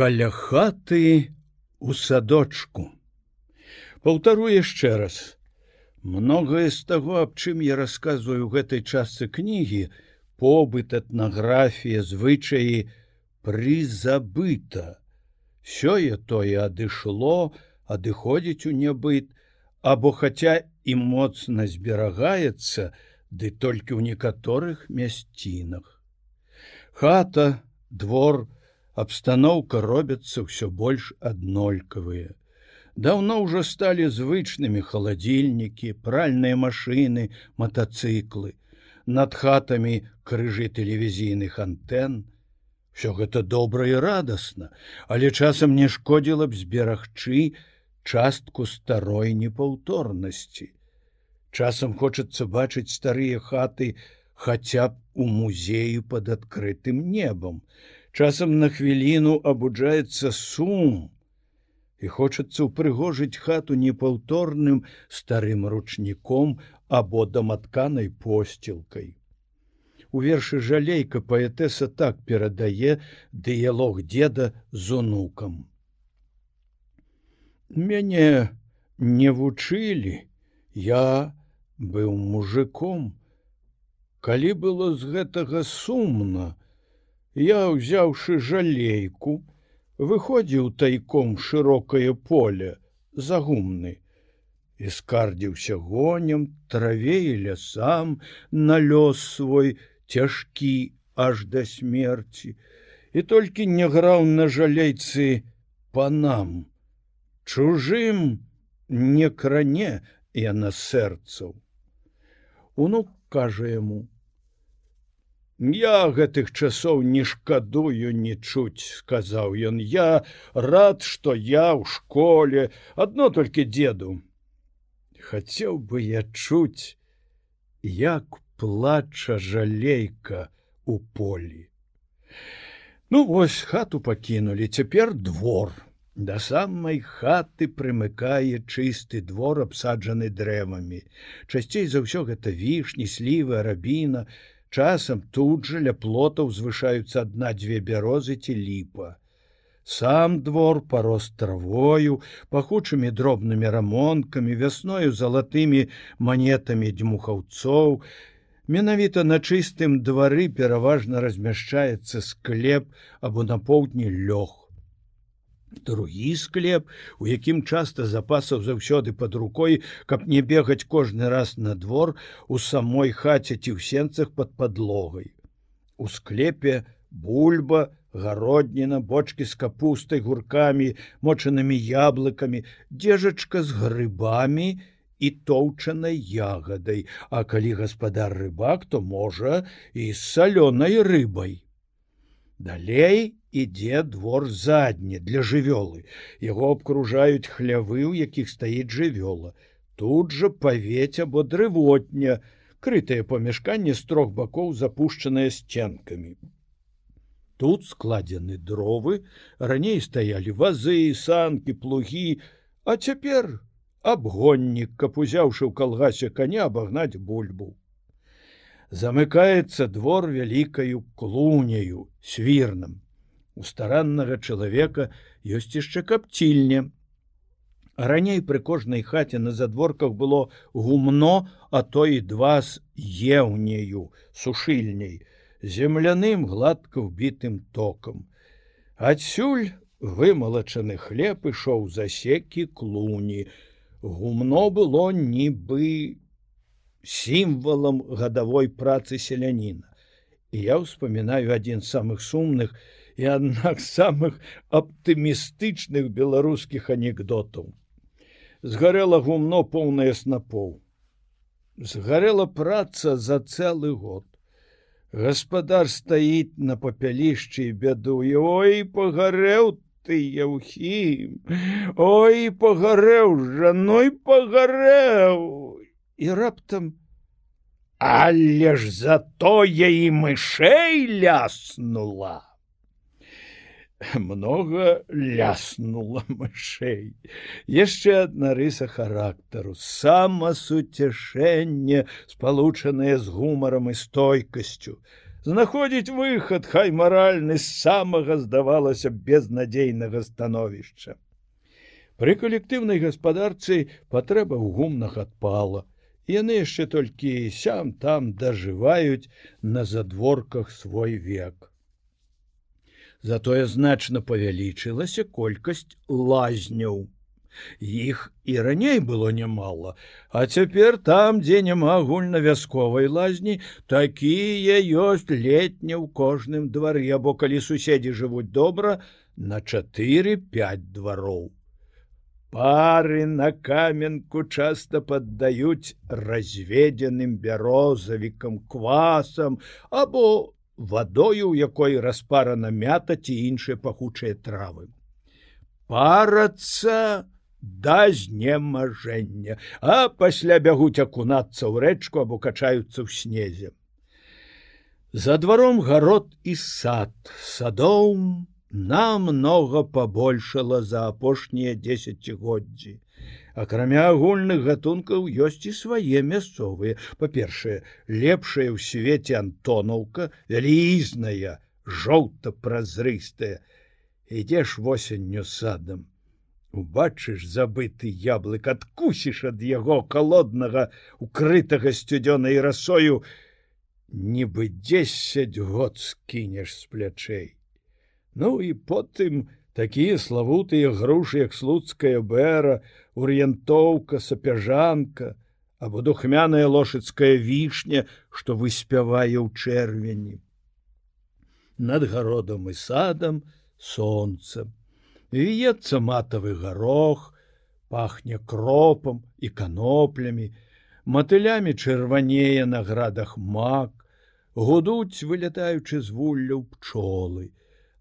каля хаты у садочку. Паўтару яшчэ раз. Многае з таго, аб чым я расказваю ў гэтай частцы кнігі, побыт этнаграфія, звычаі прызабыта. Сёе тое адышло, адыходзіць у нябыт, або хаця і моцна зберагаецца, ды толькі ў некаторых мясцінах. Хата, двор, абстаноўка робяцца ўсё больш аднолькавыя. Даўно ўжо сталі звычнымі халадзільнікі, пральныя машыны, матацыклы, над хатамі крыжы тэлевізійных антэн. Всё гэта добра і радасна, але часам не шкодзіла б зберагчы частку старой непаўторнасці. Часам хочацца бачыць старыя хаты хаця б у музею под адкрытым небам, часам на хвіліну абуджаецца сум і хочацца ўпрыгожыць хату непаўторным старым ручніком або даматканай посцілкай. У вершы жалейка паэтэса так перадае дыялог деда з унукам. Мяне не вучылі, я быў мужиком. Калі было з гэтага сумна, я ўзяўшы жалейку выходзіў тайком шырокае поле за гумны і скардзіўся гоням траве і лясам на лёс свой цяжкі аж да смерці. І толькі не граў на жалейцы панам. Чужым не кране яна сэрцаў. Унук кажа яму Я гэтых часоў не шкадую не чуць, сказаў ён, я рад, што я ў школе, адно толькі деду. Хацеў бы я чуць, як плача жалейка у полі. Ну вось хату пакінулі, цяпер двор. Да самай хаты прымыкае чысты двор, абсаджаны дрэвамі. Часцей за ўсё гэта вішні, слівы, рабіна, Часам тут жа ля плотаў звышаюцца адна-дзве бярозы ці ліпа. Сам двор парос травою, пахучымі дробнымі рамонкамі, вясною залатымі манетамі дмухаўцоў. Менавіта на чыстым двары пераважна размяшчаецца склеп або на поўдні лёг другі склеп у якім часта запасаў заўсёды под рукой каб не бегаць кожны раз на двор у самой хаце ці ў сенцах под подлогай у склепе бульба гародніна бочки з капустай гуркамі мочанымі яблыкамі дзежачка з грыбамі і тоўчанай ягадай. А калі гаспадар рыбак то можа і з салёнай рыбай далей ідзе двор задні для жывёлы. Яго абкружаюць хлявы у якіх стаіць жывёла. Тут жа павець або дрывотня крытае памяшканне з трох бакоў запушчанае сценкамі. Тут складзены дровы раней стаялі вазы санкі плугі а цяпер абгоннік каб узяўшы ў калгасе коня абагнаць бульбу замыкаецца двор вялікаю клуняю свірным У стараннага чалавека ёсць яшчэ капцільня. Раней пры кожнай хаце на задворках было гумно, а то і два з еўнею, сушыльняй, земляным гладка ўбітым токам. Адсюль вымалачаны хлеб ішоў засекі клуні. Гумно было нібы сімвалам гадавой працы селяніна. І я ўспамінаю адзін з самых сумных, і аднак самых аптымістычных беларускіх анекдотаў. Згарэла гумно поўнае снапоў. Згарэла праца за цэлы год. Гаспадар стаіць на папялішчы і бядуе, ой пагарэў ты яўхім, Ой пагарэў жаной пагарэў і раптам, Але ж затое і мышэй ляснула много ляснула мышэй яшчэ одна рыса характару самасуцяшэнне спалучанае з гумарам і стойкасцю знаходзіць выхад хай маральны з самага здавалася безнадзейнага становішча. Пры калектыўнай гаспадарцы патрэба ў гумнах адпала. Яны яшчэ толькі сям там дажываюць на задворках свой век. Затое значна павялічылася колькасць лазняў. Іх і раней было нямала, А цяпер там, дзе няма агульнавязковай лазні, такія ёсць летня ў кожным двары, або калі суседзі жывуць добра на 4-5 двароў. Пары на каменку часта паддаюць разведзеным бярозавікам квасам або вадою, у якой распарана мята ці іншыя пахучыя травы. Парацца, да знемажэння, а пасля бягуць акунацца ў рэчку або качаюцца ў снезе. За дваром гарод і сад садоў намнога пабольшала за апошнія дзесяцігоддзі. Акрамя агульных гатункаў ёсць і свае мясцовыя. Па-першае, лепшая ў свеце антонаўка, вялізная, жоўта-празрыстая. Ідзеш восенню садам, убачыш забыты яблык адкусіш ад яго холоднага укрытага сцюдзёнай расою нібы десять год скінеш з плячэй ну і потым такія славутыя грушы як слуцкая бэра ур'янтоўка сапяжанка або духмяная лошыцкая вішня што выспявае ў чэрвені. Над гародам і садам сонцам віецца матавы гарох, пахне кропам і каноплямі, матылямі чырванее на градах мак, гудуць, вылятаючы з вулляў пчолы,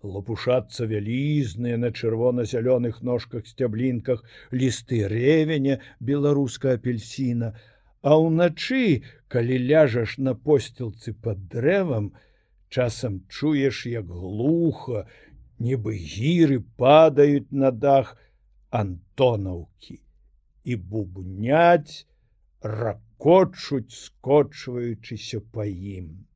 лапушацца вялізныя на чырвона-зялёных ножках сцяблінках лісты ревеня беларуска апельсіна, А ўначы, калі ляжаш на посцілцы пад дрэвам, часам чуеш, як глуха, нібы гіры падаюць на дах антонаўкі і бубняць ракочуць скочваючыся па ім.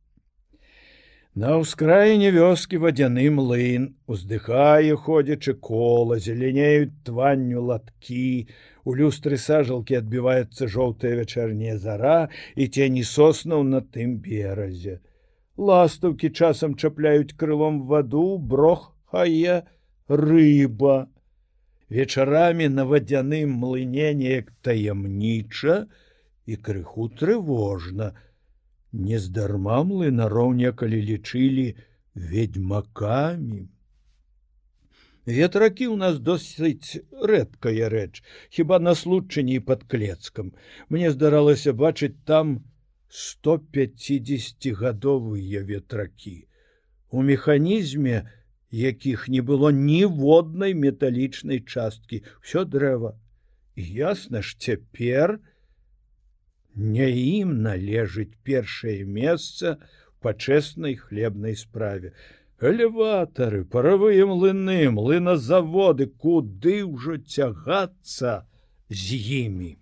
На ўскраіне вёскі вадзяны млын уздыхае ходзячы кола зеленеюць тванню латкі у люстры сажалкі адбіваецца жоўтая вячэрняя зара і цені соснаў на тым беразе ластаўкі часам чапляюць крылом ваду брох хае рыба. Вечарамі на вадзяным млыне неяк таямніча і крыху трывожна. Нездарма млынароў некалі лічылі ведьмакамі. Ветракі ў нас досыць рэдкая рэч, хіба на случані пад клецкам. Мне здаралася бачыць там 150гадовыя ветракі. У механізме, якіх не было ніводнай металічнай часткі все дрэва ясна ж цяпер не ім належыць першае месца пачэснай хлебнай справе. Элеватары паравыя млыны млыназаводы куды ўжо цягацца з імі